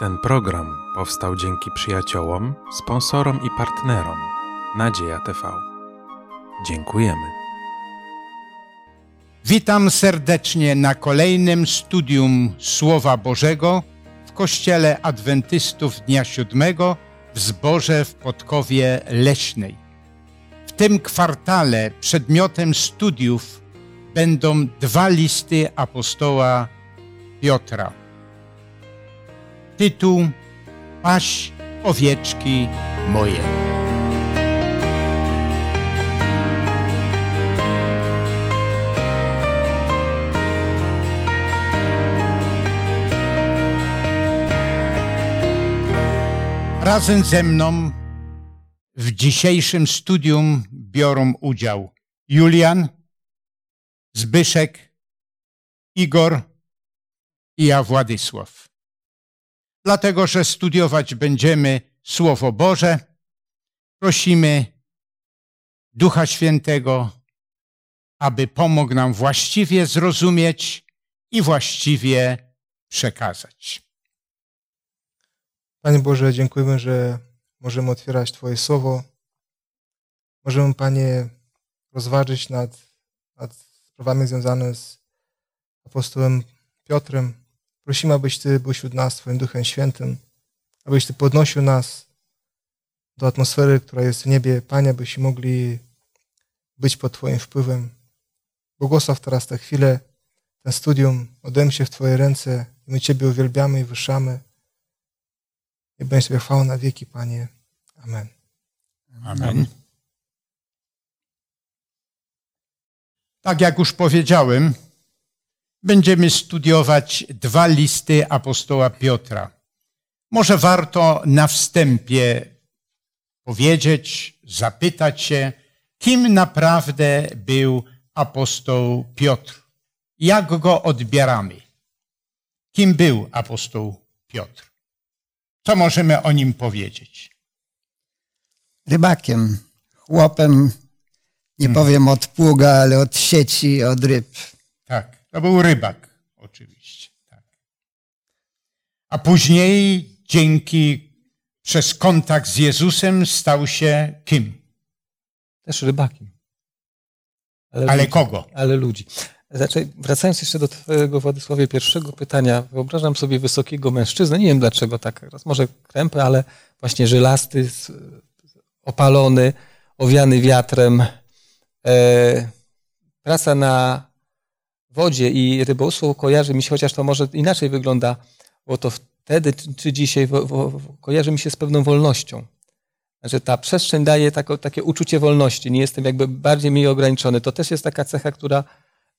Ten program powstał dzięki przyjaciołom, sponsorom i partnerom Nadzieja TV. Dziękujemy. Witam serdecznie na kolejnym studium Słowa Bożego w Kościele Adwentystów Dnia Siódmego w Zborze w Podkowie Leśnej. W tym kwartale przedmiotem studiów będą dwa listy apostoła Piotra. Tytuł Paś owieczki moje. Razem ze mną w dzisiejszym studium biorą udział Julian, Zbyszek, Igor i ja Władysław. Dlatego, że studiować będziemy Słowo Boże, prosimy Ducha Świętego, aby pomógł nam właściwie zrozumieć i właściwie przekazać. Panie Boże, dziękujemy, że możemy otwierać Twoje słowo. Możemy, Panie, rozważyć nad, nad sprawami związanymi z apostołem Piotrem. Prosimy, abyś Ty był wśród nas Twoim Duchem Świętym, abyś Ty podnosił nas do atmosfery, która jest w niebie. Panie, abyśmy mogli być pod Twoim wpływem. Błogosław teraz tę chwilę, ten studium, odejm się w Twoje ręce. My Ciebie uwielbiamy i wyszamy. I będzie Tobie chwała na wieki, Panie. Amen. Amen. Tak jak już powiedziałem, będziemy studiować dwa listy apostoła Piotra. Może warto na wstępie powiedzieć, zapytać się, kim naprawdę był apostoł Piotr. Jak go odbieramy? Kim był apostoł Piotr? Co możemy o nim powiedzieć? rybakiem, chłopem, nie Hmm. powiem od pługa, ale od sieci, od ryb. Tak, to był rybak, oczywiście. Tak. A później, dzięki przez kontakt z Jezusem, stał się kim? Też rybakiem. Ale ludzi, kogo? Ale ludzi. Znaczy, wracając jeszcze do Twojego, Władysławie, pierwszego pytania, wyobrażam sobie wysokiego mężczyznę, nie wiem dlaczego tak, raz może krępy, ale właśnie żylasty, opalony, owiany wiatrem. E, praca na wodzie i rybołówstwo kojarzy mi się, chociaż to może inaczej wygląda, bo to wtedy czy- dzisiaj kojarzy mi się z pewną wolnością. Znaczy ta przestrzeń daje tako, takie uczucie wolności, nie jestem jakby bardziej mniej ograniczony. To też jest taka cecha, która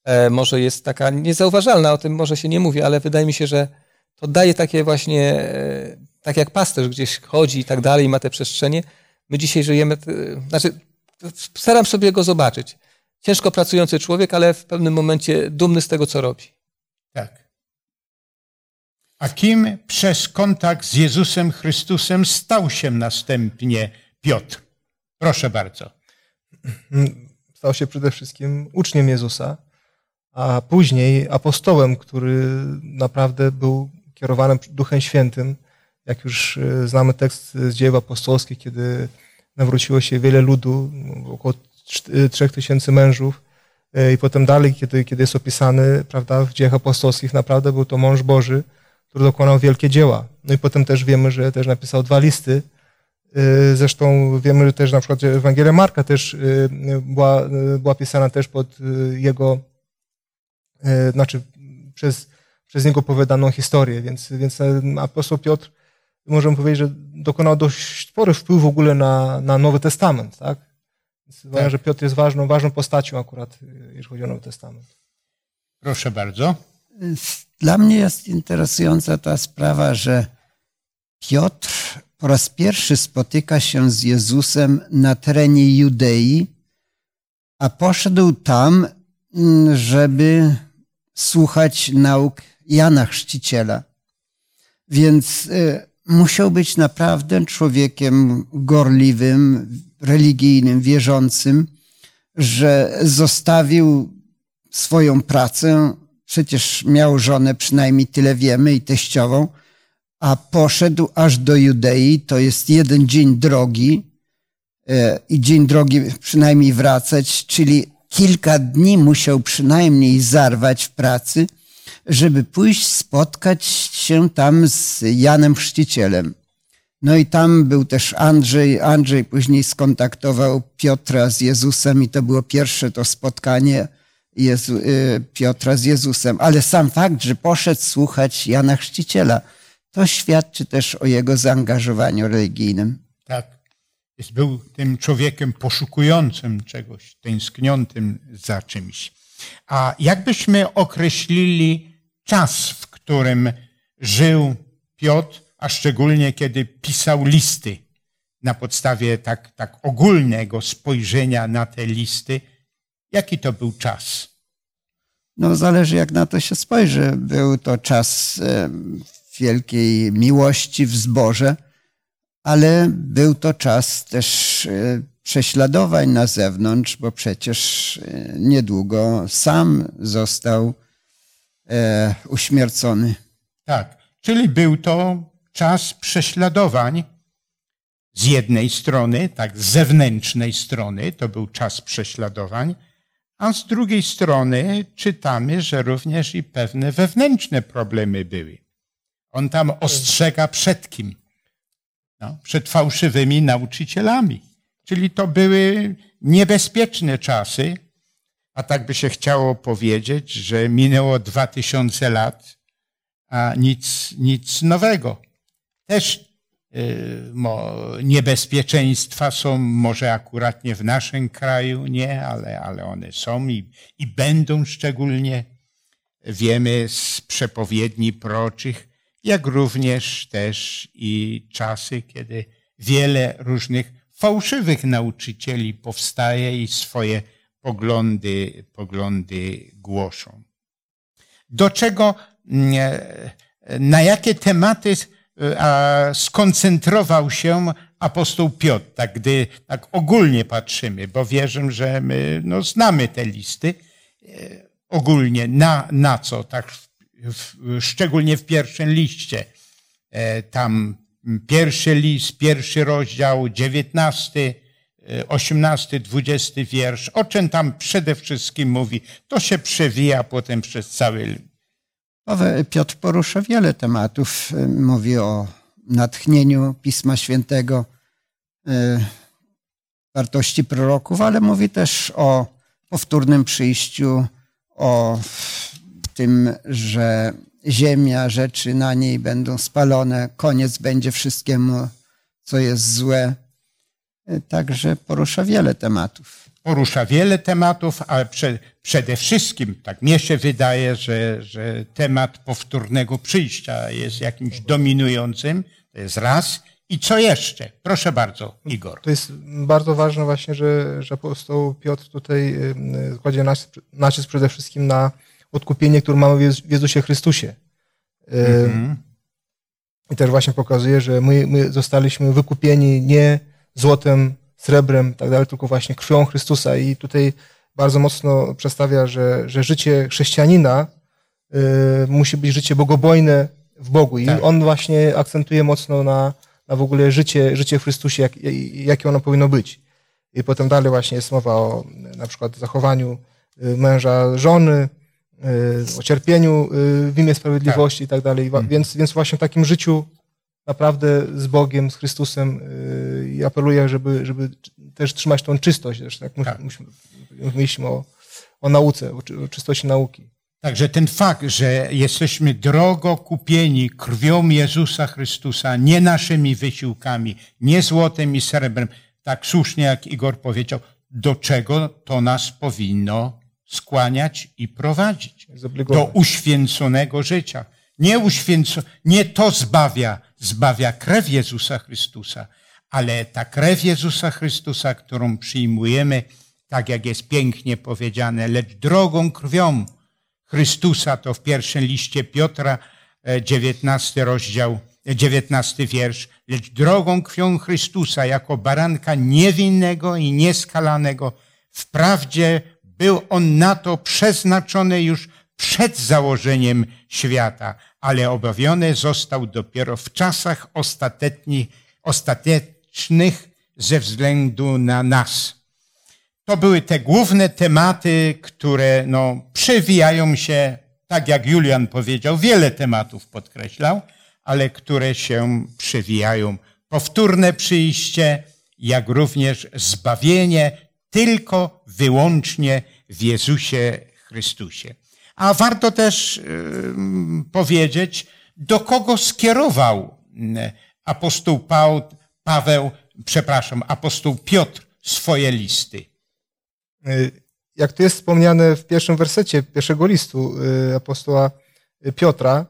e, może jest taka niezauważalna, o tym może się nie mówi, ale wydaje mi się, że to daje takie właśnie, e, tak jak pasterz gdzieś chodzi i tak dalej, ma te przestrzenie. My dzisiaj żyjemy, e, znaczy staram sobie go zobaczyć. Ciężko pracujący człowiek, ale w pewnym momencie dumny z tego, co robi. Tak. A kim przez kontakt z Jezusem Chrystusem stał się następnie Piotr? Proszę bardzo. Stał się przede wszystkim uczniem Jezusa, a później apostołem, który naprawdę był kierowany Duchem Świętym. Jak już e, znamy tekst z dziejów apostolskich, kiedy nawróciło się wiele ludu, około czt- trzech tysięcy mężów. E, I potem dalej, kiedy, kiedy jest opisany prawda, w dziejach apostolskich, naprawdę był to mąż Boży, który dokonał wielkie dzieła. No i potem też wiemy, że też napisał dwa listy. Y, Zresztą wiemy że też na przykład, że Ewangelia Marka też y, była, y, była pisana też pod y, jego, y, znaczy przez, przez niego opowiadaną historię, więc, więc apostoł Piotr, możemy powiedzieć, że dokonał dość spory wpływ w ogóle na, na Nowy Testament, tak? Więc uważam, że Piotr jest ważną, ważną postacią akurat, jeżeli chodzi o Nowy Testament. Proszę bardzo. Dla mnie jest interesująca ta sprawa, że Piotr po raz pierwszy spotyka się z Jezusem na terenie Judei, a poszedł tam, mm, żeby słuchać nauk Jana Chrzciciela. Więc y, musiał być naprawdę człowiekiem gorliwym, religijnym, wierzącym, że zostawił swoją pracę, przecież miał żonę, przynajmniej tyle wiemy, i teściową, a poszedł aż do Judei, to jest jeden dzień drogi e, i dzień drogi przynajmniej wracać, czyli kilka dni musiał przynajmniej zarwać w pracy, żeby pójść spotkać się tam z Janem Chrzcicielem. No i tam był też Andrzej. Andrzej później skontaktował Piotra z Jezusem i to było pierwsze to spotkanie Jezu, y, Piotra z Jezusem. Ale sam fakt, że poszedł słuchać Jana Chrzciciela, to świadczy też o jego zaangażowaniu religijnym. Tak. Jest, był tym człowiekiem poszukującym czegoś, tęskniącym za czymś. A jakbyśmy określili czas, w którym żył Piotr, a szczególnie kiedy pisał listy na podstawie tak, tak ogólnego spojrzenia na te listy, jaki to był czas? No, zależy jak na to się spojrzy. Był to czas wielkiej miłości w zborze, ale był to czas też e, prześladowań na zewnątrz, bo przecież e, niedługo sam został e, uśmiercony. Tak, czyli był to czas prześladowań z jednej strony, tak z zewnętrznej strony, to był czas prześladowań, a z drugiej strony czytamy, że również i pewne wewnętrzne problemy były. On tam ostrzega przed kim? No, przed fałszywymi nauczycielami. Czyli to były niebezpieczne czasy, a tak by się chciało powiedzieć, że minęło dwa tysiące lat, a nic, nic nowego. Też y, niebezpieczeństwa są może akurat nie w naszym kraju, nie, ale, ale one są i, i będą szczególnie. Wiemy z przepowiedni proczych, jak również też i czasy, kiedy wiele różnych fałszywych nauczycieli powstaje i swoje poglądy, poglądy głoszą. Do czego, mm, na jakie tematy skoncentrował się apostoł Piotr, tak gdy tak ogólnie patrzymy, bo wierzę, że my no, znamy te listy e, ogólnie, na, na co, tak w, szczególnie w pierwszym liście. E, tam pierwszy list, pierwszy rozdział, dziewiętnasty, e, osiemnasty, dwudziesty wiersz. O czym tam przede wszystkim mówi? To się przewija potem przez cały Piotr porusza wiele tematów. E, mówi o natchnieniu Pisma Świętego, wartości proroków, ale mówi też o powtórnym przyjściu, o tym, że ziemia, rzeczy na niej będą spalone, koniec będzie wszystkiemu, co jest złe. Także porusza wiele tematów. Porusza wiele tematów, ale prze, przede wszystkim, tak mnie się wydaje, że, że temat powtórnego przyjścia jest jakimś dominującym. To jest raz. I co jeszcze? Proszę bardzo, Igor. To jest bardzo ważne właśnie, że, że apostoł Piotr tutaj kładzie nacisk przede wszystkim na odkupienie, które mamy w Jezusie Chrystusie. Mm-hmm. I też właśnie pokazuje, że my, my zostaliśmy wykupieni nie złotem, srebrem, tak dalej, tylko właśnie krwią Chrystusa. I tutaj bardzo mocno przedstawia, że, że życie chrześcijanina y, musi być życie bogobojne w Bogu. I tak. on właśnie akcentuje mocno na, na w ogóle życie, życie w Chrystusie, jak, jakie ono powinno być. I potem dalej właśnie jest mowa o na przykład zachowaniu y, męża, żony, Y, o cierpieniu y, w imię sprawiedliwości tak. i tak dalej. Mhm. Więc, więc właśnie w takim życiu naprawdę z Bogiem, z Chrystusem y, i apeluję, żeby, żeby też trzymać tą czystość. Też, tak? tak. Myślimy o, o nauce, o czystości nauki. Także ten fakt, że jesteśmy drogo kupieni krwią Jezusa Chrystusa, nie naszymi wysiłkami, nie złotem i srebrem, tak słusznie jak Igor powiedział, do czego to nas powinno skłaniać i prowadzić do uświęconego życia. Nie, uświęco, nie to zbawia, zbawia krew Jezusa Chrystusa, ale ta krew Jezusa Chrystusa, którą przyjmujemy, tak jak jest pięknie powiedziane, lecz drogą krwią Chrystusa, to w pierwszym liście Piotra, 19 e, rozdział, 19 wiersz, lecz drogą krwią Chrystusa, jako baranka niewinnego i nieskalanego, wprawdzie był on na to przeznaczony już przed założeniem świata, ale objawiony został dopiero w czasach ostatecznych, ze względu na nas. To były te główne tematy, które no, przewijają się, tak jak Julian powiedział, wiele tematów podkreślał, ale które się przewijają. Powtórne przyjście, jak również zbawienie tylko wyłącznie w Jezusie Chrystusie. A warto też y, powiedzieć, do kogo skierował y, apostoł Paweł, przepraszam, apostoł Piotr swoje listy. Y, jak to jest wspomniane w pierwszym wersecie pierwszego listu apostoła Piotra,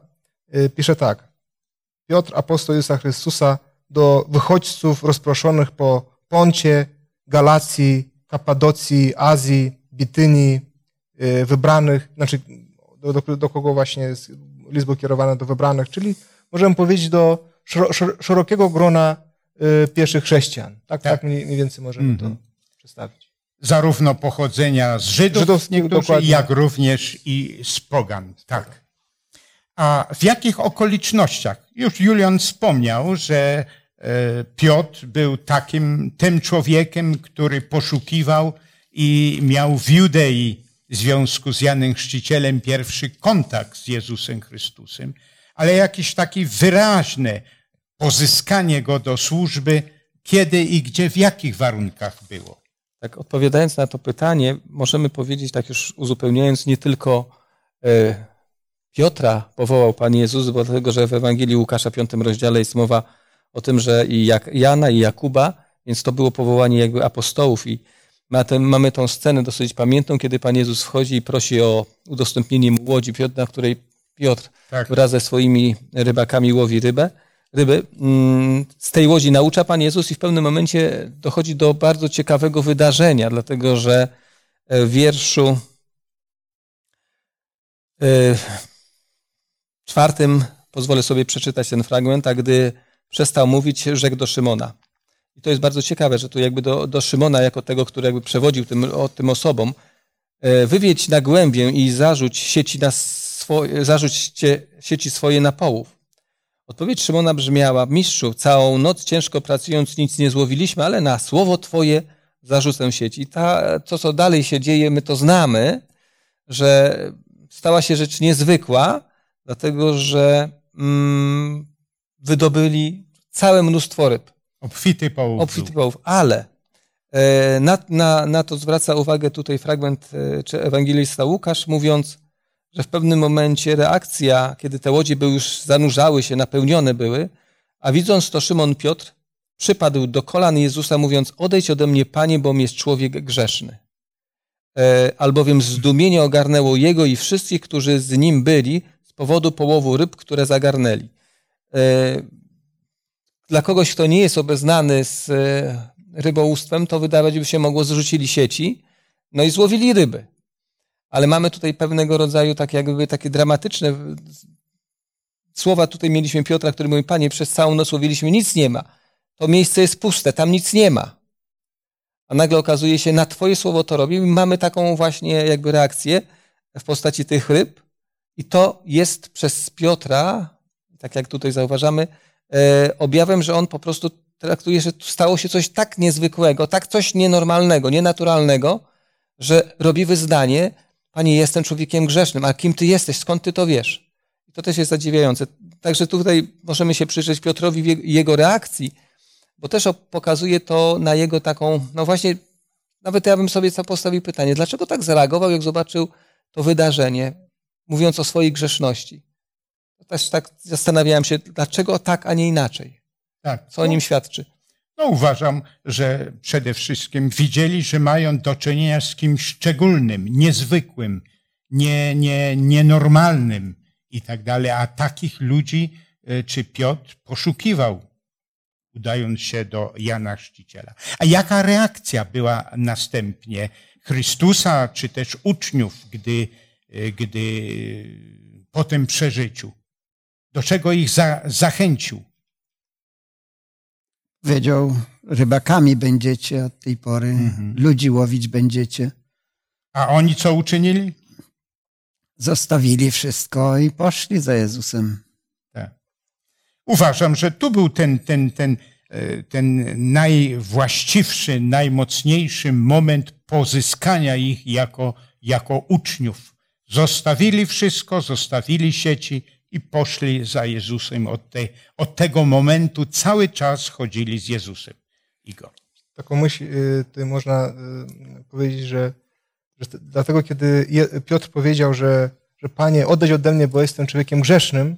pisze tak. Piotr, apostoł Jezusa Chrystusa, do wychodźców rozproszonych po Poncie, Galacji, Kapadocji, Azji, Bitynii, wybranych, znaczy do, do, do kogo właśnie jest list był kierowany do wybranych, czyli możemy powiedzieć do szerokiego grona y, pierwszych chrześcijan. Tak, tak. tak mniej, mniej więcej możemy mm -hmm. to mhm. przedstawić. Zarówno pochodzenia z Żydów, niektórzy, jak również i z pogan. Tak. A w jakich okolicznościach? Już Julian wspomniał, że e, Piotr był takim, tym człowiekiem, który poszukiwał i miał w Judei w związku z Janem Chrzcicielem pierwszy kontakt z Jezusem Chrystusem, ale jakieś takie wyraźne pozyskanie go do służby, kiedy i gdzie, w jakich warunkach było. Tak, odpowiadając na to pytanie, możemy powiedzieć, tak już uzupełniając, nie tylko e, Piotra powołał Pan Jezus, bo dlatego, że w Ewangelii Łukasza, piątym rozdziale jest mowa o tym, że i Jana i Jakuba, więc to było powołanie jakby apostołów i Mamy tą scenę dosyć pamiętną, kiedy Pan Jezus wchodzi i prosi o udostępnienie mu łodzi, na której Piotr tak. wraz ze swoimi rybakami łowi rybę. Ryby. Mm, z tej łodzi naucza Pan Jezus i w pewnym momencie dochodzi do bardzo ciekawego wydarzenia, dlatego że w wierszu e, czwartym pozwolę sobie przeczytać ten fragment, a gdy przestał mówić, rzekł do Szymona. I to jest bardzo ciekawe, że tu jakby do, do Szymona, jako tego, który jakby przewodził tym, o, tym osobom, e, wywiedź na głębię i zarzuć sieci, na swoje, sieci swoje na połów. Odpowiedź Szymona brzmiała, mistrzu, całą noc ciężko pracując nic nie złowiliśmy, ale na słowo Twoje zarzucę sieci. I ta, to, co dalej się dzieje, my to znamy, że stała się rzecz niezwykła, dlatego że mm, wydobyli całe mnóstwo ryb. Obfity połów. Obfity połów, ale e, na, na, na to zwraca uwagę tutaj fragment e, czy ewangelista Łukasz, mówiąc, że w pewnym momencie reakcja, kiedy te łodzie były już zanurzały się, napełnione były, a widząc to Szymon Piotr przypadł do kolan Jezusa, mówiąc: Odejdź ode mnie, panie, bo jest człowiek grzeszny. E, albowiem zdumienie ogarnęło jego i wszystkich, którzy z nim byli, z powodu połowu ryb, które zagarnęli dla kogoś, kto nie jest obeznany z e, rybołówstwem, to wydawać by się mogło, zrzucili sieci, no i złowili ryby. Ale mamy tutaj pewnego rodzaju tak jakby takie dramatyczne słowa. Tutaj mieliśmy Piotra, który mówi, panie, przez całą noc łowiliśmy, nic nie ma. To miejsce jest puste, tam nic nie ma. A nagle okazuje się, na twoje słowo to robi. Mamy taką właśnie jakby reakcję w postaci tych ryb. I to jest przez Piotra, tak jak tutaj zauważamy, objawem, że on po prostu traktuje, że stało się coś tak niezwykłego, tak coś nienormalnego, nienaturalnego, że robi wyznanie, Panie, jestem człowiekiem grzesznym, a kim Ty jesteś, skąd Ty to wiesz? To też jest zadziwiające. Także tutaj możemy się przyjrzeć Piotrowi i jego reakcji, bo też pokazuje to na jego taką, no właśnie, nawet ja bym sobie postawił pytanie, dlaczego tak zareagował, jak zobaczył to wydarzenie, mówiąc o swojej grzeszności? Też tak zastanawiałem się, dlaczego tak, a nie inaczej. Tak. Co o nim świadczy? No uważam, że przede wszystkim widzieli, że mają do czynienia z kimś szczególnym, niezwykłym, nie, nie, nienormalnym i tak dalej, a takich ludzi e, czy Piotr poszukiwał, udając się do Jana Chrzciciela. A jaka reakcja była następnie Chrystusa, czy też uczniów, gdy, e, gdy po tym przeżyciu? Do czego ich za, zachęcił. Wiedział, rybakami będziecie od tej pory, mhm. ludzi łowić będziecie. A oni co uczynili? zostawili wszystko i poszli za Jezusem. Tak. Uważam, że tu był ten, ten, ten, e, ten najwłaściwszy, najmocniejszy moment pozyskania ich jako, jako uczniów. Zostawili wszystko, zostawili sieci i poszli za Jezusem. Od, tej, od tego momentu cały czas chodzili z Jezusem. Igor. Taką myśl y, tutaj można y, powiedzieć, że, że dlatego kiedy Piotr powiedział, że, że Panie, odejdź ode mnie, bo jestem człowiekiem grzesznym,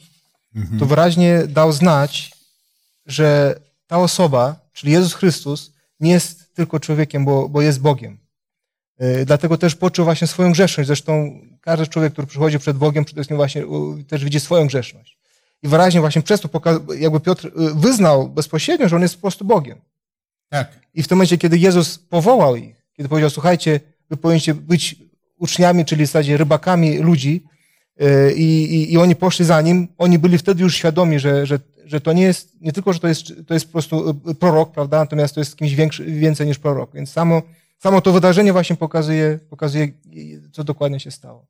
to wyraźnie dał znać, że ta osoba, czyli Jezus Chrystus, nie jest tylko człowiekiem, bo, bo jest Bogiem. Y, Dlatego też poczuł właśnie swoją grzeszność. Zresztą każdy człowiek, który przychodzi przed Bogiem, przede wszystkim właśnie też widzi swoją grzeszność. I wyraźnie właśnie przez to jakby Piotr y, wyznał bezpośrednio, że on jest po prostu Bogiem. Tak. I w tym momencie, kiedy Jezus powołał ich, kiedy powiedział, słuchajcie, wy powinniście być uczniami, czyli w zasadzie rybakami ludzi, yy, i, i, i oni poszli za nim, oni byli wtedy już świadomi, że, że, że to nie jest, nie tylko, że to jest, to jest po prostu prorok, prawda, natomiast to jest kimś większy, więcej niż prorok. Więc samo, samo to wydarzenie właśnie pokazuje, pokazuje, co dokładnie się stało.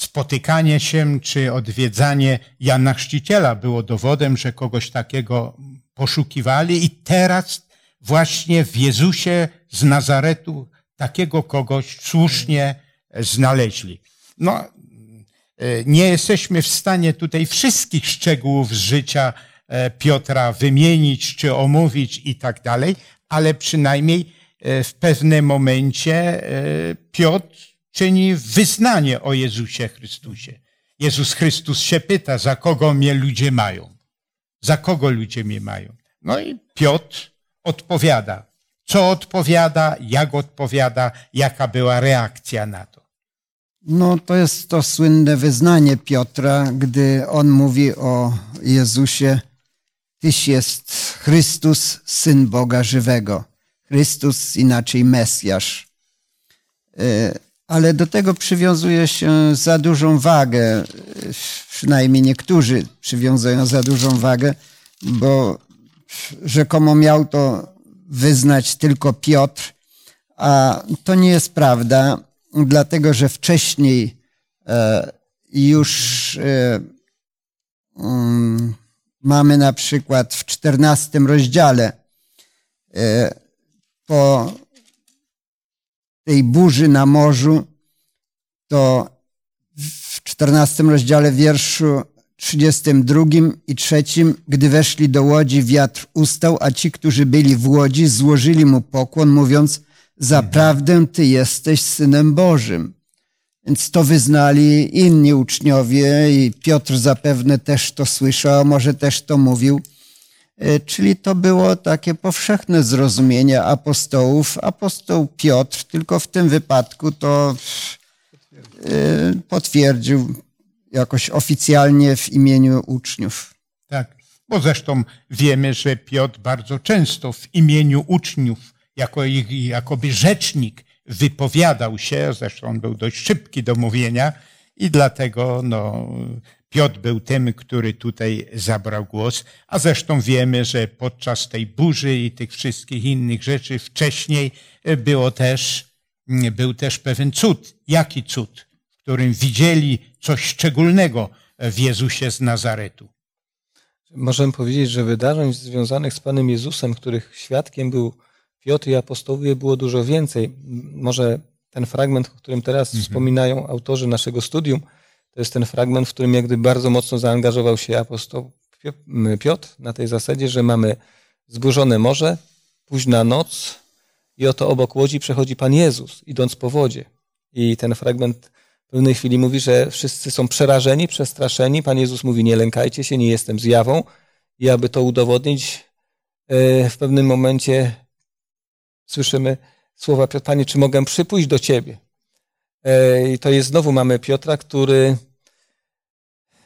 Spotykanie się czy odwiedzanie Jana Chrzciciela było dowodem, że kogoś takiego poszukiwali i teraz właśnie w Jezusie z Nazaretu takiego kogoś słusznie znaleźli. No, e, nie jesteśmy w stanie tutaj wszystkich szczegółów z życia e, Piotra wymienić czy omówić i tak dalej, ale przynajmniej w pewnym momencie e, Piotr czyni wyznanie o Jezusie Chrystusie. Jezus Chrystus się pyta, za kogo mnie ludzie mają? Za kogo ludzie mnie mają? No i Piotr odpowiada. Co odpowiada, jak odpowiada, jaka była reakcja na to. No to jest to słynne wyznanie Piotra, gdy on mówi o Jezusie, Tyś jest Chrystus, Syn Boga żywego. Chrystus, inaczej Mesjasz. E, Ale do tego przywiązuje się za dużą wagę, e, przynajmniej niektórzy przywiązują za dużą wagę, bo rzekomo miał to wyznać tylko Piotr, a to nie jest prawda, dlatego że wcześniej e, już mm, mamy na przykład w czternastym rozdziale po tej burzy na morzu, to w czternastym rozdziale wierszu 32 i 3, gdy weszli do łodzi, wiatr ustał, a ci, którzy byli w łodzi, złożyli mu pokłon, mówiąc, zaprawdę Ty jesteś Synem Bożym. Więc to wyznali inni uczniowie i Piotr zapewne też to słyszał, a może też to mówił. E, Czyli to było takie powszechne zrozumienie apostołów. Apostoł Piotr, tylko w tym wypadku to e, potwierdził jakoś oficjalnie w imieniu uczniów. Tak. Bo zresztą wiemy, że Piotr bardzo często w imieniu uczniów, jako ich jakoby rzecznik, wypowiadał się. Zresztą był dość szybki do mówienia i dlatego no, Piotr był tym, który tutaj zabrał głos. A zresztą wiemy, że podczas tej burzy i tych wszystkich innych rzeczy wcześniej było też, był też pewien cud. Jaki cud? W którym widzieli coś szczególnego w Jezusie z Nazaretu. Możemy powiedzieć, że wydarzeń związanych z Panem Jezusem, których świadkiem był Piotr i apostołowie, było dużo więcej. Może ten fragment, o którym teraz wspominają autorzy naszego studium, to jest ten fragment, w którym jak gdyby bardzo mocno zaangażował się apostoł Piotr na tej zasadzie, że mamy zburzone morze, późna noc i oto obok łodzi przechodzi Pan Jezus, idąc po wodzie. I ten fragment w pewnej chwili mówi, że wszyscy są przerażeni, przestraszeni. Pan Jezus mówi, nie lękajcie się, nie jestem zjawą. I aby to udowodnić, e, w pewnym momencie słyszymy słowa Piotra, Panie, czy mogę przypójść do Ciebie? E, I to jest znowu mamy Piotra, który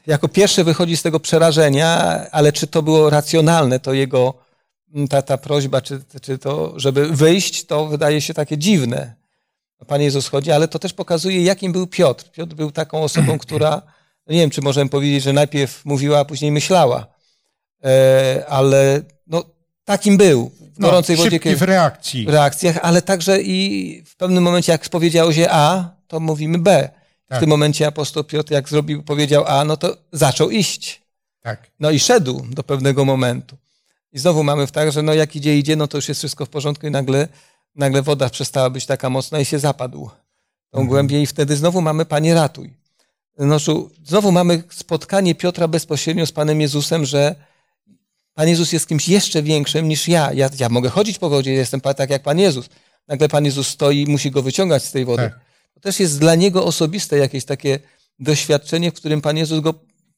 jako pierwszy wychodzi z tego przerażenia, ale czy to było racjonalne, to jego ta, ta prośba, czy, czy to, żeby wyjść, to wydaje się takie dziwne. Pan Jezus chodzi, ale to też pokazuje, jakim był Piotr. Piotr był taką osobą, która, no nie wiem, czy możemy powiedzieć, że najpierw mówiła, a później myślała, e, ale no, takim był. W No, gorącej wodzie, szybki w reakcji. reakcjach, ale także i w pewnym momencie, jak powiedział się A, to mówimy B. W tym momencie apostoł Piotr, jak zrobił, powiedział A, no to zaczął iść. Tak. No i szedł do pewnego momentu. I znowu mamy w tak, że no jak idzie, idzie, no to już jest wszystko w porządku i nagle, nagle woda przestała być taka mocna i się zapadł tą Mhm. głębię i wtedy znowu mamy Panie ratuj. No, znowu mamy spotkanie Piotra bezpośrednio z Panem Jezusem, że Pan Jezus jest kimś jeszcze większym niż ja. Ja, ja mogę chodzić po wodzie, jestem tak jak Pan Jezus. Nagle Pan Jezus stoi i musi go wyciągać z tej wody. Tak. To też jest dla niego osobiste jakieś takie doświadczenie, w którym Pan Jezus go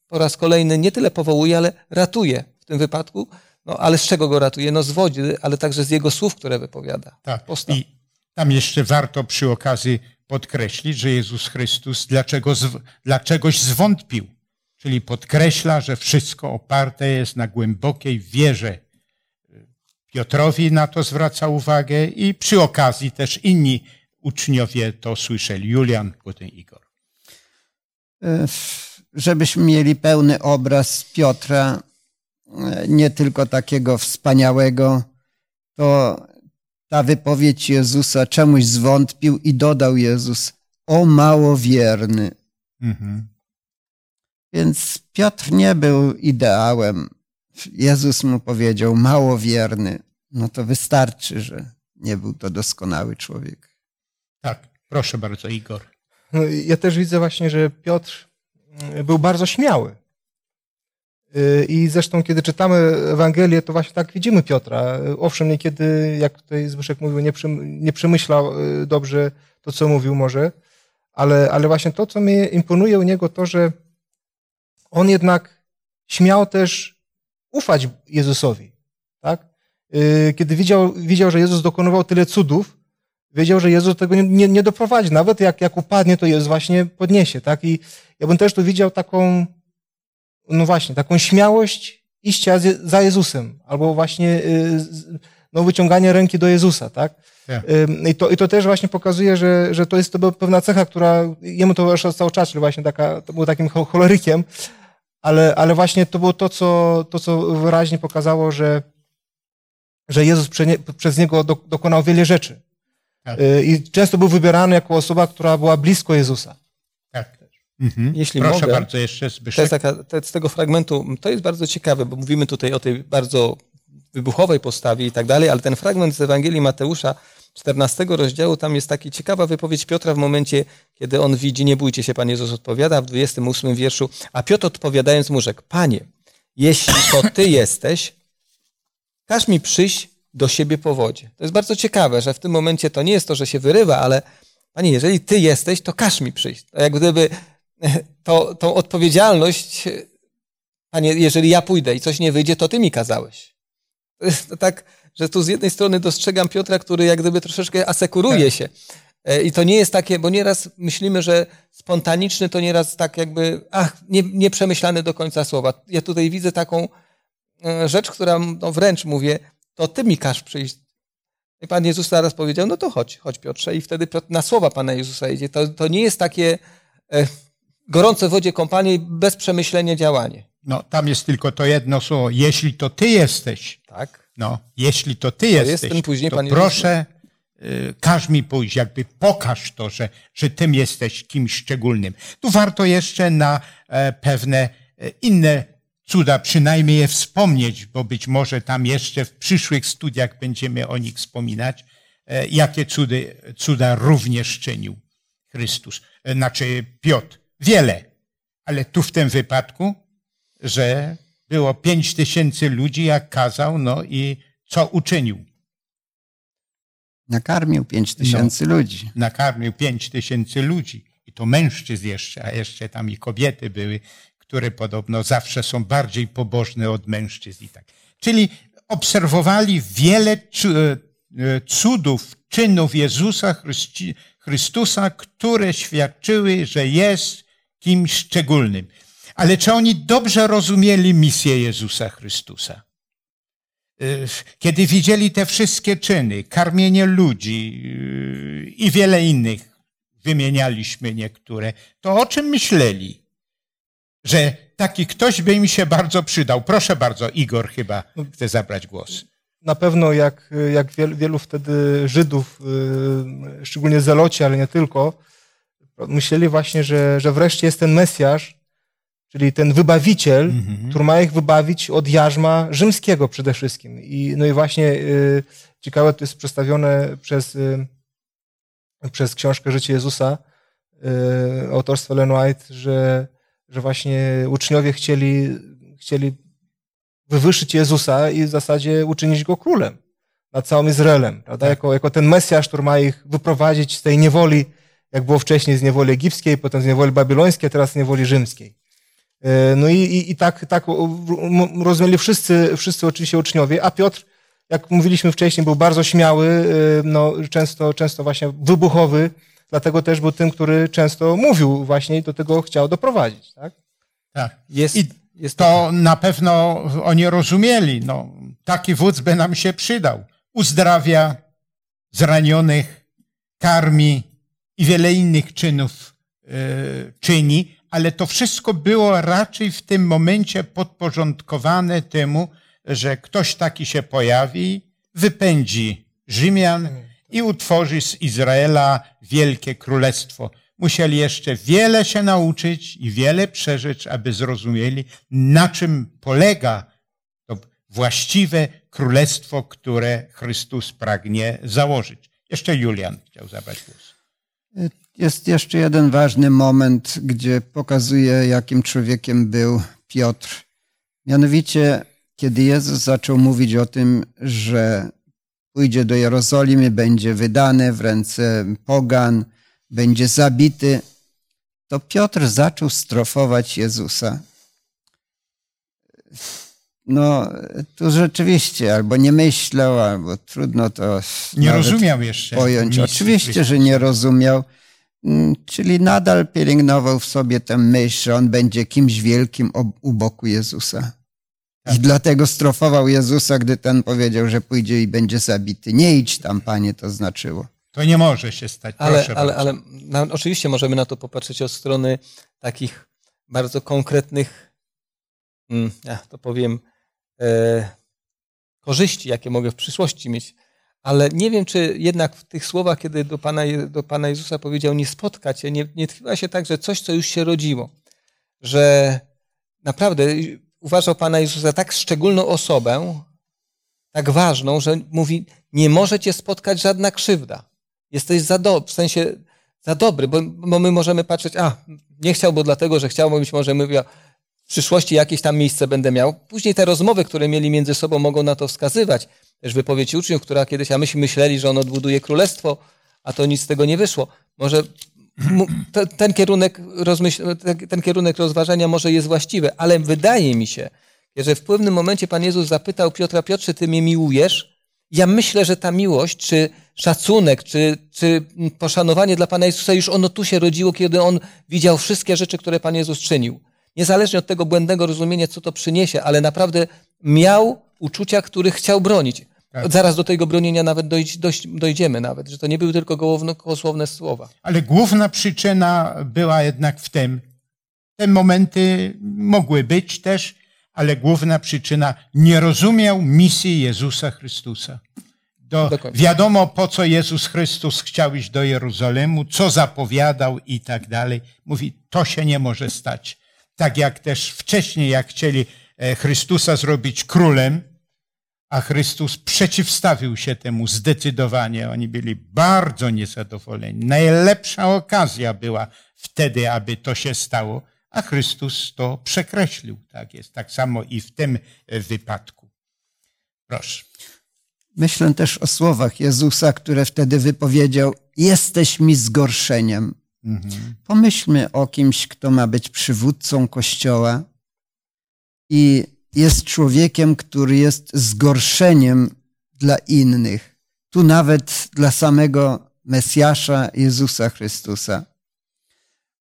po raz kolejny nie tyle powołuje, ale ratuje w tym wypadku. No ale z czego go ratuje? No z wody, ale także z jego słów, które wypowiada. Tak. Postaw. I tam jeszcze warto przy okazji podkreślić, że Jezus Chrystus dlaczego, dlaczegoś zwątpił. Czyli podkreśla, że wszystko oparte jest na głębokiej wierze. Piotrowi na to zwraca uwagę i przy okazji też inni uczniowie to słyszeli. Julian, potem Igor. Żebyśmy mieli pełny obraz Piotra, nie tylko takiego wspaniałego, to ta wypowiedź Jezusa czemuś zwątpił i dodał Jezus, o małowierny. Mhm. Więc Piotr nie był ideałem. Jezus mu powiedział, małowierny. No to wystarczy, że nie był to doskonały człowiek. Tak, proszę bardzo, Igor. No, Ja też widzę właśnie, że Piotr mm, był bardzo śmiały. Y, I zresztą, kiedy czytamy Ewangelię, to właśnie tak widzimy Piotra. Owszem, niekiedy, jak tutaj Zbyszek mówił, nie, przym- nie przemyślał y, dobrze to, co mówił może, ale, ale właśnie to, co mnie imponuje u niego, to, że on jednak śmiał też ufać Jezusowi. Tak? Y, Kiedy widział, widział, że Jezus dokonywał tyle cudów, wiedział, że Jezus tego nie, nie, nie doprowadzi. Nawet jak, jak upadnie, to Jezus właśnie podniesie. Tak? I ja bym też tu widział taką, no właśnie, taką śmiałość iścia za Jezusem, albo właśnie y, no, wyciąganie ręki do Jezusa. Tak? Tak. Ym, I to, I to też właśnie pokazuje, że, że to jest to pewna cecha, która jemu towarzyszyła cały czas, właśnie taka, to był takim cho- cholerykiem, ale, ale właśnie to było to, co, to, co wyraźnie pokazało, że, że Jezus prze przez niego do, dokonał wiele rzeczy. Tak. Y, I często był wybierany jako osoba, która była blisko Jezusa. Tak. Mhm. Jeśli proszę mogę, bardzo, jeszcze To Zbyszek. jest taka, to, z tego fragmentu, to jest bardzo ciekawe, bo mówimy tutaj o tej bardzo wybuchowej postawie i tak dalej, ale ten fragment z Ewangelii Mateusza 14 rozdziału, tam jest taka ciekawa wypowiedź Piotra w momencie, kiedy on widzi, nie bójcie się, Pan Jezus odpowiada w 28 wierszu, a Piotr odpowiadając mu rzekł, Panie, jeśli to Ty jesteś, każ mi przyjść do siebie po wodzie. To jest bardzo ciekawe, że w tym momencie to nie jest to, że się wyrywa, ale Panie, jeżeli Ty jesteś, to każ mi przyjść. To jak gdyby to, tą odpowiedzialność, Panie, jeżeli ja pójdę i coś nie wyjdzie, to Ty mi kazałeś. To jest tak, że tu z jednej strony dostrzegam Piotra, który jak gdyby troszeczkę asekuruje się. E, I to nie jest takie, bo nieraz myślimy, że spontaniczny to nieraz tak jakby, ach, nie, nieprzemyślane do końca słowa. Ja tutaj widzę taką e, rzecz, która no wręcz mówię, to Ty mi każ przyjść. I Pan Jezus zaraz powiedział, no to chodź, chodź Piotrze. I wtedy Piotr na słowa Pana Jezusa idzie. To, to nie jest takie e, gorące w wodzie kąpanie i bez przemyślenia działanie. No, tam jest tylko to jedno słowo. Jeśli to ty jesteś, Tak? No, jeśli to ty jest jesteś, ten później to Pan Jezus- proszę, y, każ mi pójść, jakby pokaż to, że, że tym jesteś kimś szczególnym. Tu warto jeszcze na e, pewne e, inne cuda przynajmniej je wspomnieć, bo być może tam jeszcze w przyszłych studiach będziemy o nich wspominać, e, jakie cudy, cuda również czynił Chrystus, znaczy Piotr. Wiele, ale tu w tym wypadku, że było pięć tysięcy ludzi, jak kazał, no i co uczynił? Nakarmił pięć tysięcy ludzi. Nakarmił pięć tysięcy ludzi. I to mężczyzn jeszcze, a jeszcze tam i kobiety były, które podobno zawsze są bardziej pobożne od mężczyzn i tak. Czyli obserwowali wiele cu- e, cudów, czynów Jezusa Chrystusa, które świadczyły, że jest kimś szczególnym. Ale czy oni dobrze rozumieli misję Jezusa Chrystusa? Y, Kiedy widzieli te wszystkie czyny, karmienie ludzi y, i wiele innych, wymienialiśmy niektóre, to o czym myśleli? Że taki ktoś by im się bardzo przydał. Proszę bardzo, Igor chyba chce zabrać głos. Na pewno jak, jak wielu, wielu wtedy Żydów, y, szczególnie Zeloci, ale nie tylko, Myśleli właśnie, że, że wreszcie jest ten Mesjasz, czyli ten wybawiciel, Mhm. który ma ich wybawić od jarzma rzymskiego przede wszystkim. I, no i właśnie y, ciekawe to jest przedstawione przez, y, przez książkę Życie Jezusa y, autorstwa Ellen White, że, że właśnie uczniowie chcieli, chcieli wywyższyć Jezusa i w zasadzie uczynić go królem nad całym Izraelem, prawda? Tak. Jako, jako ten Mesjasz, który ma ich wyprowadzić z tej niewoli, jak było wcześniej z niewoli egipskiej, potem z niewoli babilońskiej, a teraz z niewoli rzymskiej. E, No i, i, i tak, tak rozumieli wszyscy, wszyscy oczywiście uczniowie, a Piotr, jak mówiliśmy wcześniej, był bardzo śmiały, e, no, często, często właśnie wybuchowy, dlatego też był tym, który często mówił właśnie i do tego chciał doprowadzić. Tak? Tak. Jest, I jest to na pewno oni rozumieli. No, taki wódz by nam się przydał. Uzdrawia zranionych, karmi i wiele innych czynów e, czyni, ale to wszystko było raczej w tym momencie podporządkowane temu, że ktoś taki się pojawi, wypędzi Rzymian i utworzy z Izraela wielkie królestwo. Musieli jeszcze wiele się nauczyć i wiele przeżyć, aby zrozumieli, na czym polega to właściwe królestwo, które Chrystus pragnie założyć. Jeszcze Julian chciał zabrać głos. Jest jeszcze jeden ważny moment, gdzie pokazuje, jakim człowiekiem był Piotr. Mianowicie, kiedy Jezus zaczął mówić o tym, że pójdzie do Jerozolimy, będzie wydany w ręce pogan, będzie zabity, to Piotr zaczął strofować Jezusa. No, tu rzeczywiście albo nie myślał, albo trudno to Nie nawet rozumiał jeszcze. pojąć. Oczywiście, że nie rozumiał, czyli nadal pielęgnował w sobie tę myśl, że on będzie kimś wielkim u boku Jezusa. Tak. I dlatego strofował Jezusa, gdy ten powiedział, że pójdzie i będzie zabity. Nie idź tam, panie, to znaczyło. To nie może się stać. Ale, Proszę ale, bardzo. ale na, oczywiście możemy na to popatrzeć od strony takich bardzo konkretnych, mm, ja to powiem, e, korzyści, jakie mogę w przyszłości mieć. Ale nie wiem, czy jednak w tych słowach, kiedy do Pana, do Pana Jezusa powiedział nie spotkać się, nie, nie tkwiła się tak, że coś, co już się rodziło. Że naprawdę uważał Pana Jezusa tak szczególną osobę, tak ważną, że mówi, nie może cię spotkać żadna krzywda. Jesteś za dobry, w sensie za dobry, bo, bo my możemy patrzeć, a nie chciał, bo dlatego, że chciał, bo być może mówił, w przyszłości jakieś tam miejsce będę miał. Później te rozmowy, które mieli między sobą, mogą na to wskazywać. Też wypowiedź uczniów, która kiedyś, a myśmy myśleli, że on odbuduje królestwo, a to nic z tego nie wyszło. Może ten kierunek, rozmyśl, ten kierunek rozważania może jest właściwy, ale wydaje mi się, że w pewnym momencie Pan Jezus zapytał Piotra, Piotrze, ty mnie miłujesz? Ja myślę, że ta miłość, czy szacunek, czy, czy poszanowanie dla Pana Jezusa już ono tu się rodziło, kiedy On widział wszystkie rzeczy, które Pan Jezus czynił. Niezależnie od tego błędnego rozumienia, co to przyniesie, ale naprawdę miał uczucia, których chciał bronić. Tak. Zaraz do tego bronienia nawet dojść, dojść, dojdziemy nawet, że to nie były tylko gołowno- gołosłowne słowa. Ale główna przyczyna była jednak w tym, te momenty mogły być też, ale główna przyczyna nie rozumiał misji Jezusa Chrystusa. Do, wiadomo, po co Jezus Chrystus chciał iść do Jeruzalemu, co zapowiadał i tak dalej. Mówi, to się nie może stać. Tak jak też wcześniej, jak chcieli Chrystusa zrobić królem, a Chrystus przeciwstawił się temu zdecydowanie. Oni byli bardzo niezadowoleni. Najlepsza okazja była wtedy, aby to się stało, a Chrystus to przekreślił. Tak jest. Tak samo i w tym e, wypadku. Proszę. Myślę też o słowach Jezusa, które wtedy wypowiedział: Jesteś mi zgorszeniem. Mhm. Pomyślmy o kimś, kto ma być przywódcą kościoła i jest człowiekiem, który jest zgorszeniem dla innych. Tu nawet dla samego Mesjasza Jezusa Chrystusa.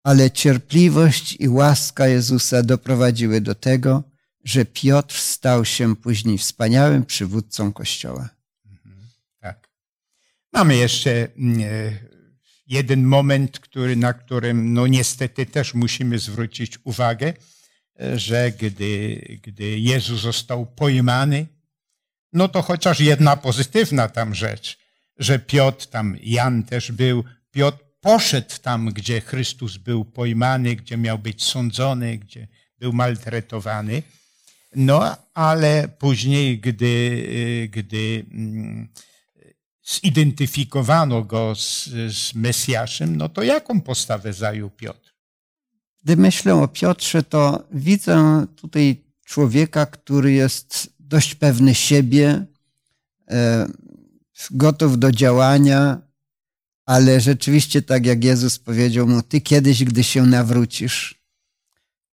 Ale cierpliwość i łaska Jezusa doprowadziły do tego, że Piotr stał się później wspaniałym przywódcą kościoła. Tak. Mamy jeszcze mm, e, jeden moment, który, na którym no niestety też musimy zwrócić uwagę, że gdy, gdy Jezus został pojmany, no to chociaż jedna pozytywna tam rzecz, że Piotr, tam Jan też był, Piotr poszedł tam, gdzie Chrystus był pojmany, gdzie miał być sądzony, gdzie był maltretowany. No, ale później, gdy, gdy mm, zidentyfikowano go z, z Mesjaszem, no to jaką postawę zajął Piotr? Gdy myślę o Piotrze, to widzę tutaj człowieka, który jest dość pewny siebie, e, gotów do działania, ale rzeczywiście, tak jak Jezus powiedział mu, ty kiedyś, gdy się nawrócisz,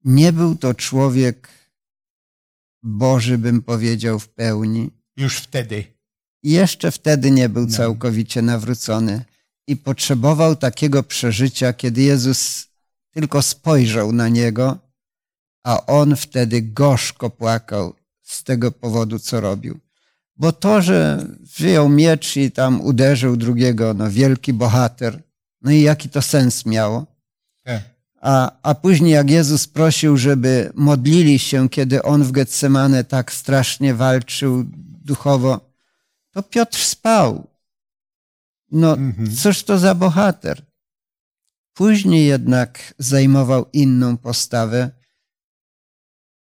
nie był to człowiek Boży, bym powiedział, w pełni. Już wtedy. Jeszcze wtedy nie był No. całkowicie nawrócony i potrzebował takiego przeżycia, kiedy Jezus tylko spojrzał na niego, a on wtedy gorzko płakał z tego powodu, co robił. Bo to, że wyjął miecz i tam uderzył drugiego, no wielki bohater, no i jaki to sens miało? Tak. A, a później jak Jezus prosił, żeby modlili się, kiedy on w Getsemane tak strasznie walczył duchowo, to Piotr spał. No, Mhm. cóż to za bohater? Później jednak zajmował inną postawę.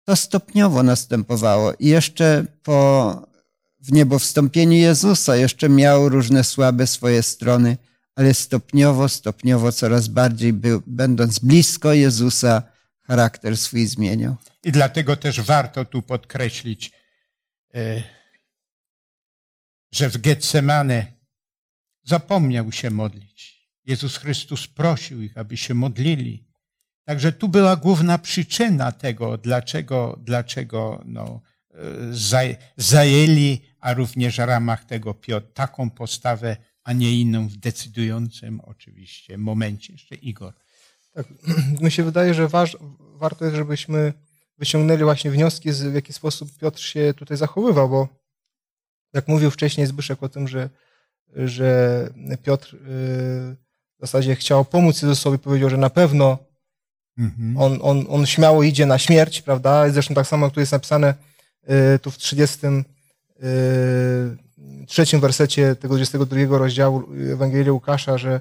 To stopniowo następowało. I jeszcze po w niebo wstąpieniu Jezusa jeszcze miał różne słabe swoje strony, ale stopniowo, stopniowo coraz bardziej był, będąc blisko Jezusa, charakter swój zmieniał. I dlatego też warto tu podkreślić, e, że w Getsemane zapomniał się modlić. Jezus Chrystus prosił ich, aby się modlili. Także tu była główna przyczyna tego, dlaczego, dlaczego no, e, zaj- zajęli, a również w ramach tego Piotr, taką postawę, a nie inną w decydującym oczywiście momencie. Jeszcze Igor. Tak, mi się wydaje, że waż, warto jest, żebyśmy wyciągnęli właśnie wnioski, z, w jaki sposób Piotr się tutaj zachowywał, bo jak mówił wcześniej Zbyszek o tym, że, że Piotr yy, w zasadzie chciał pomóc Jezusowi, powiedział, że na pewno Mhm. on, on, on śmiało idzie na śmierć, prawda? Zresztą tak samo, jak tu jest napisane y, tu w 33 trzecim wersecie tego 22 rozdziału Ewangelii Łukasza, że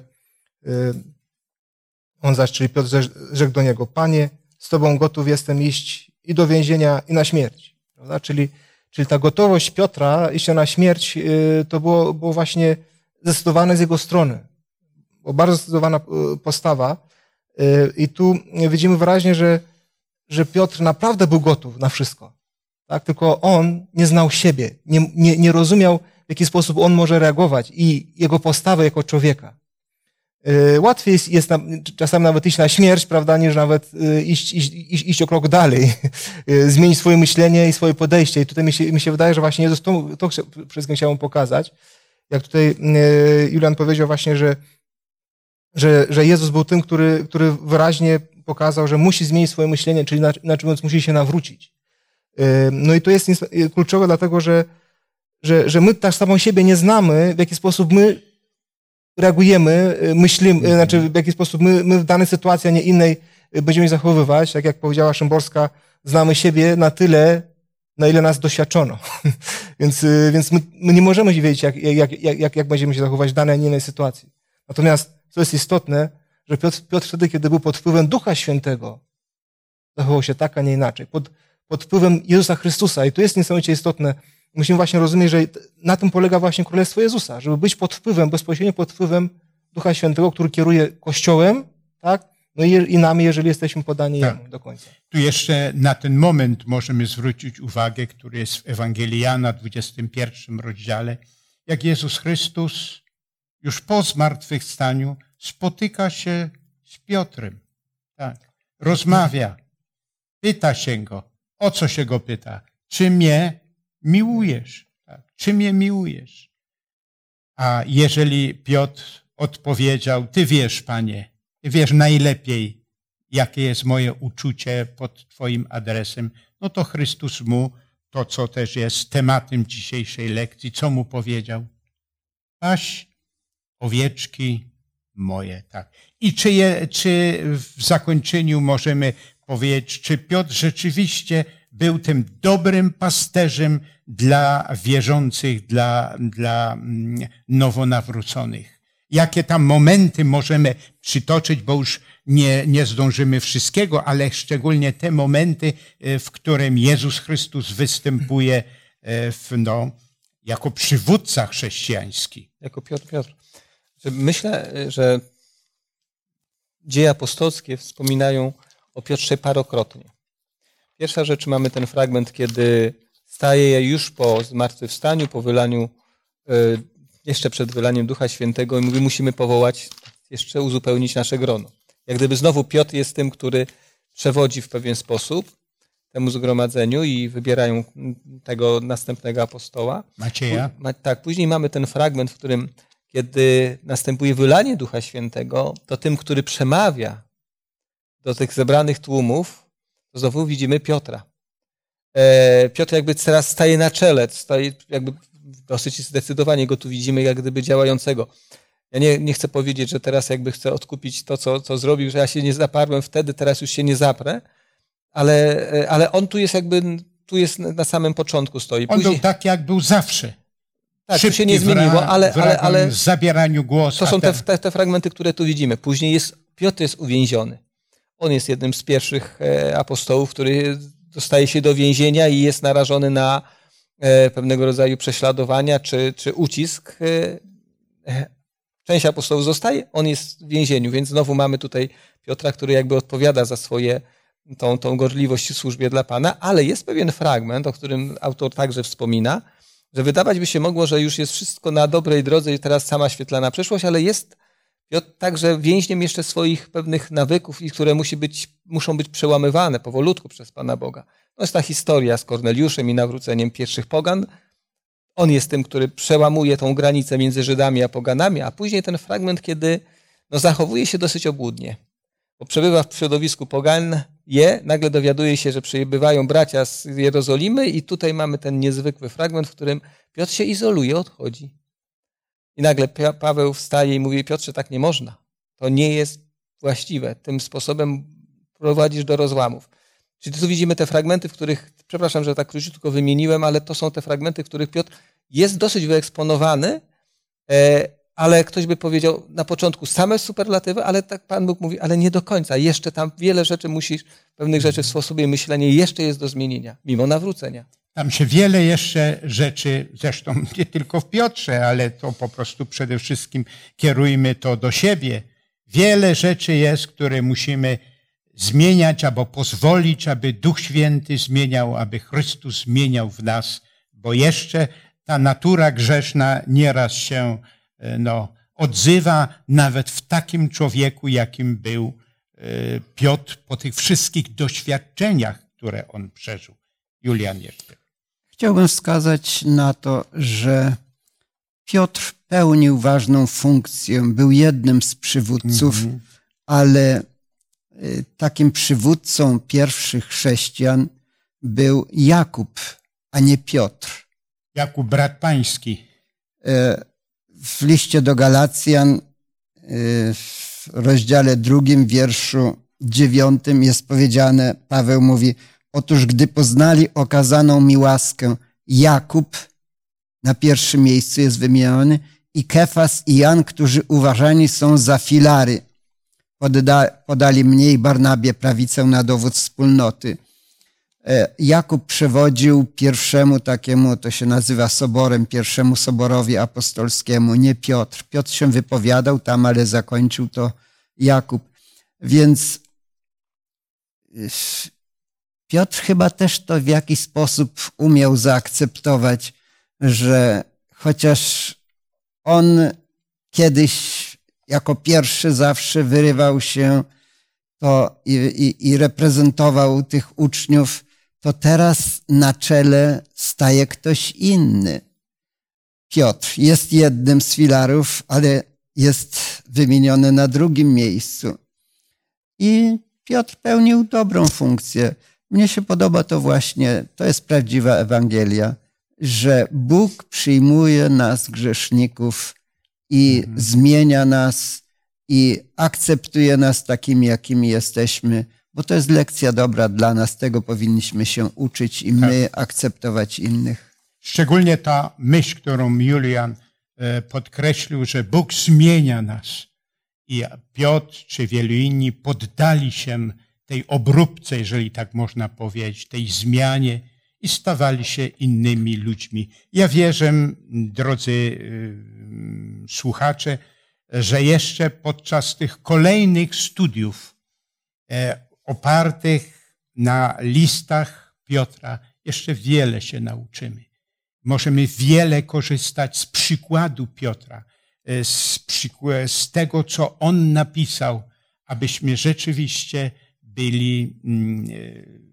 y, on zaś, czyli Piotr rzekł- rzekł do niego, Panie, z Tobą gotów jestem iść i do więzienia, i na śmierć. Prawda? Czyli, czyli ta gotowość Piotra iść na śmierć y, to było, było właśnie zdecydowane z jego strony. Bardzo zdecydowana y, postawa. Y, I tu widzimy wyraźnie, że, że Piotr naprawdę był gotów na wszystko. Tak? Tylko on nie znał siebie, nie, nie, nie rozumiał, w jaki sposób on może reagować i jego postawę jako człowieka. Y, Łatwiej jest, jest czasami nawet iść na śmierć, prawda, niż nawet iść, iść, iść, iść o krok dalej, zmienić swoje myślenie i swoje podejście. I tutaj mi się, mi się wydaje, że właśnie Jezus to, to wszystkim chciał mu pokazać. Jak tutaj Julian powiedział właśnie, że, że, że Jezus był tym, który, który wyraźnie pokazał, że musi zmienić swoje myślenie, czyli inaczej mówiąc, musi się nawrócić. No i to jest kluczowe, dlatego że, że, że my tak samą siebie nie znamy, w jaki sposób my reagujemy, y, myślimy, y, znaczy w jaki sposób my, my w danej sytuacji, a nie innej y, będziemy zachowywać. Tak jak powiedziała Szymborska, znamy siebie na tyle, na ile nas doświadczono. więc więc my, my nie możemy wiedzieć, jak, jak, jak, jak, jak będziemy się zachowywać w danej, a nie innej sytuacji. Natomiast, co jest istotne, że Piotr, Piotr wtedy, kiedy był pod wpływem Ducha Świętego, zachował się tak, a nie inaczej. Pod, pod wpływem Jezusa Chrystusa. I to jest niesamowicie istotne. Musimy właśnie rozumieć, że na tym polega właśnie Królestwo Jezusa, żeby być pod wpływem, bezpośrednio pod wpływem Ducha Świętego, który kieruje Kościołem, tak? No i, i nami, jeżeli jesteśmy podani Tak. Jemu do końca. Tu jeszcze na ten moment możemy zwrócić uwagę, który jest w Ewangelii Jana, 21 rozdziale, jak Jezus Chrystus już po zmartwychwstaniu spotyka się z Piotrem. Tak. Rozmawia, pyta się go. O co się go pyta? Czy mnie miłujesz? Tak. Czy mnie miłujesz? A jeżeli Piotr odpowiedział, Ty wiesz, Panie, Ty wiesz najlepiej, jakie jest moje uczucie pod Twoim adresem, no to Chrystus mu, to co też jest tematem dzisiejszej lekcji, co mu powiedział? Paś owieczki moje, tak. I czy, je, czy w zakończeniu możemy powiedzieć, czy Piotr rzeczywiście był tym dobrym pasterzem dla wierzących, dla, dla mm, nowonawróconych? jakie tam momenty możemy przytoczyć, bo już nie, nie zdążymy wszystkiego, ale szczególnie te momenty, e, w którym Jezus Chrystus występuje e, w, no, jako przywódca chrześcijański. Jako Piotr Piotr. Myślę, że dzieje apostolskie wspominają o Piotrze parokrotnie. Pierwsza rzecz, mamy ten fragment, kiedy staje już po zmartwychwstaniu, po wylaniu, e, jeszcze przed wylaniem Ducha Świętego i mówi, musimy powołać, jeszcze uzupełnić nasze grono. Jak gdyby znowu Piotr jest tym, który przewodzi w pewien sposób temu zgromadzeniu i wybierają tego następnego apostoła. Macieja? Tak, później mamy ten fragment, w którym kiedy następuje wylanie Ducha Świętego, to tym, który przemawia do tych zebranych tłumów, to znowu widzimy Piotra. E, Piotr jakby teraz staje na czele, staje jakby dosyć zdecydowanie go tu widzimy jak gdyby działającego. Ja nie, nie chcę powiedzieć, że teraz jakby chcę odkupić to, co, co zrobił, że ja się nie zaparłem wtedy, teraz już się nie zaprę, ale, e, ale on tu jest jakby, tu jest na samym początku stoi. On był tak, jak był zawsze. Tak, to się nie zmieniło, ale, ale, ale w zabieraniu głosu. To są te, te, te, fragmenty, które tu widzimy. Później jest, Piotr jest uwięziony. On jest jednym z pierwszych e, apostołów, który dostaje się do więzienia i jest narażony na e, pewnego rodzaju prześladowania czy, czy ucisk. Część apostołów zostaje, on jest w więzieniu, więc znowu mamy tutaj Piotra, który jakby odpowiada za swoje tą, tą gorliwość w służbie dla Pana, ale jest pewien fragment, o którym autor także wspomina, że wydawać by się mogło, że już jest wszystko na dobrej drodze i teraz sama świetlana przeszłość, ale jest Piotr także więźniem jeszcze swoich pewnych nawyków, i które musi być, muszą być przełamywane powolutku przez Pana Boga. To jest ta historia z Korneliuszem i nawróceniem pierwszych pogan. On jest tym, który przełamuje tą granicę między Żydami a poganami, a później ten fragment, kiedy no, zachowuje się dosyć obłudnie. Bo przebywa w środowisku pogan, je, nagle dowiaduje się, że przybywają bracia z Jerozolimy i tutaj mamy ten niezwykły fragment, w którym Piotr się izoluje, odchodzi. I nagle Paweł wstaje i mówi, Piotrze, tak nie można. To nie jest właściwe. Tym sposobem prowadzisz do rozłamów. Czyli tu widzimy te fragmenty, w których, przepraszam, że tak króciutko wymieniłem, ale to są te fragmenty, w których Piotr jest dosyć wyeksponowany, e, ale ktoś by powiedział na początku same superlatywy, ale tak Pan Bóg mówi, ale nie do końca. Jeszcze tam wiele rzeczy musisz, pewnych rzeczy w sposobie myślenia jeszcze jest do zmienienia, mimo nawrócenia. Tam się wiele jeszcze rzeczy, zresztą nie tylko w Piotrze, ale to po prostu przede wszystkim kierujmy to do siebie. Wiele rzeczy jest, które musimy zmieniać albo pozwolić, aby Duch Święty zmieniał, aby Chrystus zmieniał w nas, bo jeszcze ta natura grzeszna nieraz się no, odzywa nawet w takim człowieku, jakim był e, Piotr po tych wszystkich doświadczeniach, które on przeżył. Julian jeszcze. Chciałbym wskazać na to, że Piotr pełnił ważną funkcję, był jednym z przywódców, mm -hmm. ale e, takim przywódcą pierwszych chrześcijan był Jakub, a nie Piotr. Jakub, brat pański w liście do Galacjan y, w rozdziale drugim, wierszu dziewiątym jest powiedziane, Paweł mówi, otóż gdy poznali okazaną mi łaskę, Jakub na pierwszym miejscu jest wymieniony i Kefas i Jan, którzy uważani są za filary. Podali mnie i Barnabie prawicę na dowód wspólnoty. E, Jakub przewodził pierwszemu takiemu, to się nazywa soborem, pierwszemu soborowi apostolskiemu, nie Piotr. Piotr się wypowiadał tam, ale zakończył to Jakub. Więc Piotr chyba też to w jakiś sposób umiał zaakceptować, że chociaż on kiedyś jako pierwszy zawsze wyrywał się to i, i, i reprezentował tych uczniów, to teraz na czele staje ktoś inny. Piotr jest jednym z filarów, ale jest wymieniony na drugim miejscu. I Piotr pełnił dobrą funkcję. Mnie się podoba to właśnie, to jest prawdziwa Ewangelia, że Bóg przyjmuje nas, grzeszników, i mhm. zmienia nas, i akceptuje nas takimi, jakimi jesteśmy bo to jest lekcja dobra dla nas, tego powinniśmy się uczyć i my tak. akceptować innych. Szczególnie ta myśl, którą Julian e, podkreślił, że Bóg zmienia nas. I Piotr czy wielu inni poddali się tej obróbce, jeżeli tak można powiedzieć, tej zmianie i stawali się innymi ludźmi. Ja wierzę, drodzy y, słuchacze, że jeszcze podczas tych kolejnych studiów e, opartych na listach Piotra jeszcze wiele się nauczymy. Możemy wiele korzystać z przykładu Piotra, e, z, przykładu, z tego, co on napisał, abyśmy rzeczywiście byli, mm, e,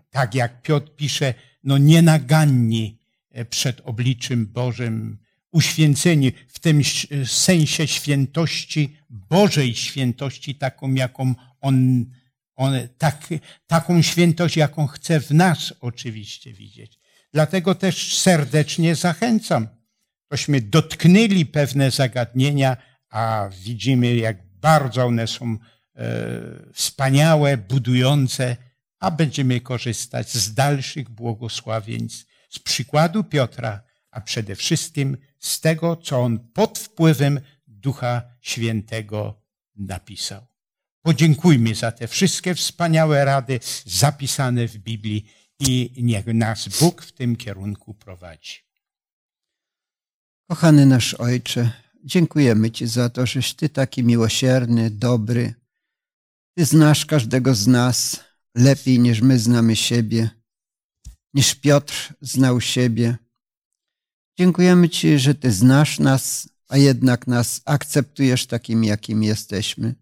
tak jak Piotr pisze, no nienaganni e, przed obliczym Bożym, uświęceni w tym sensie świętości, Bożej świętości, taką, jaką On, on tak, taką świętość, jaką chce w nas oczywiście widzieć. Dlatego też serdecznie zachęcam, tośmy dotknęli pewne zagadnienia, a widzimy, jak bardzo one są e, wspaniałe, budujące, a będziemy korzystać z dalszych błogosławieństw, z przykładu Piotra, a przede wszystkim z tego, co on pod wpływem Ducha Świętego napisał. Podziękujmy za te wszystkie wspaniałe rady zapisane w Biblii i niech nas Bóg w tym kierunku prowadzi. Kochany nasz Ojcze, dziękujemy Ci za to, żeś Ty taki miłosierny, dobry. Ty znasz każdego z nas lepiej niż my znamy siebie, niż Piotr znał siebie. Dziękujemy Ci, że Ty znasz nas, a jednak nas akceptujesz takim, jakim jesteśmy.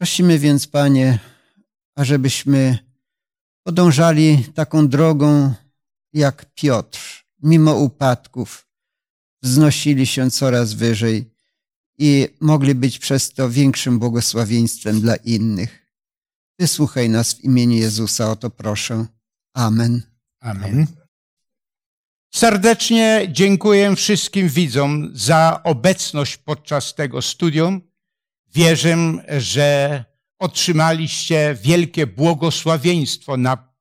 Prosimy więc, Panie, ażebyśmy podążali taką drogą jak Piotr, mimo upadków, wznosili się coraz wyżej i mogli być przez to większym błogosławieństwem dla innych. Wysłuchaj nas w imieniu Jezusa, o to proszę. Amen. Amen. Serdecznie dziękuję wszystkim widzom za obecność podczas tego studium. Wierzę, że otrzymaliście wielkie błogosławieństwo na,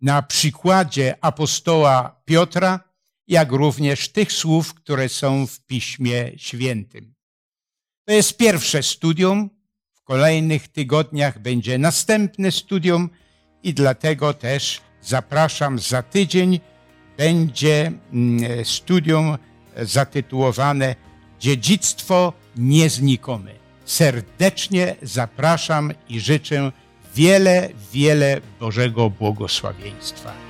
na przykładzie apostoła Piotra, jak również tych słów, które są w Piśmie Świętym. To jest pierwsze studium. W kolejnych tygodniach będzie następne studium i dlatego też zapraszam za tydzień. Będzie mm, studium zatytułowane Dziedzictwo nieznikome serdecznie zapraszam i życzę wiele, wiele Bożego błogosławieństwa.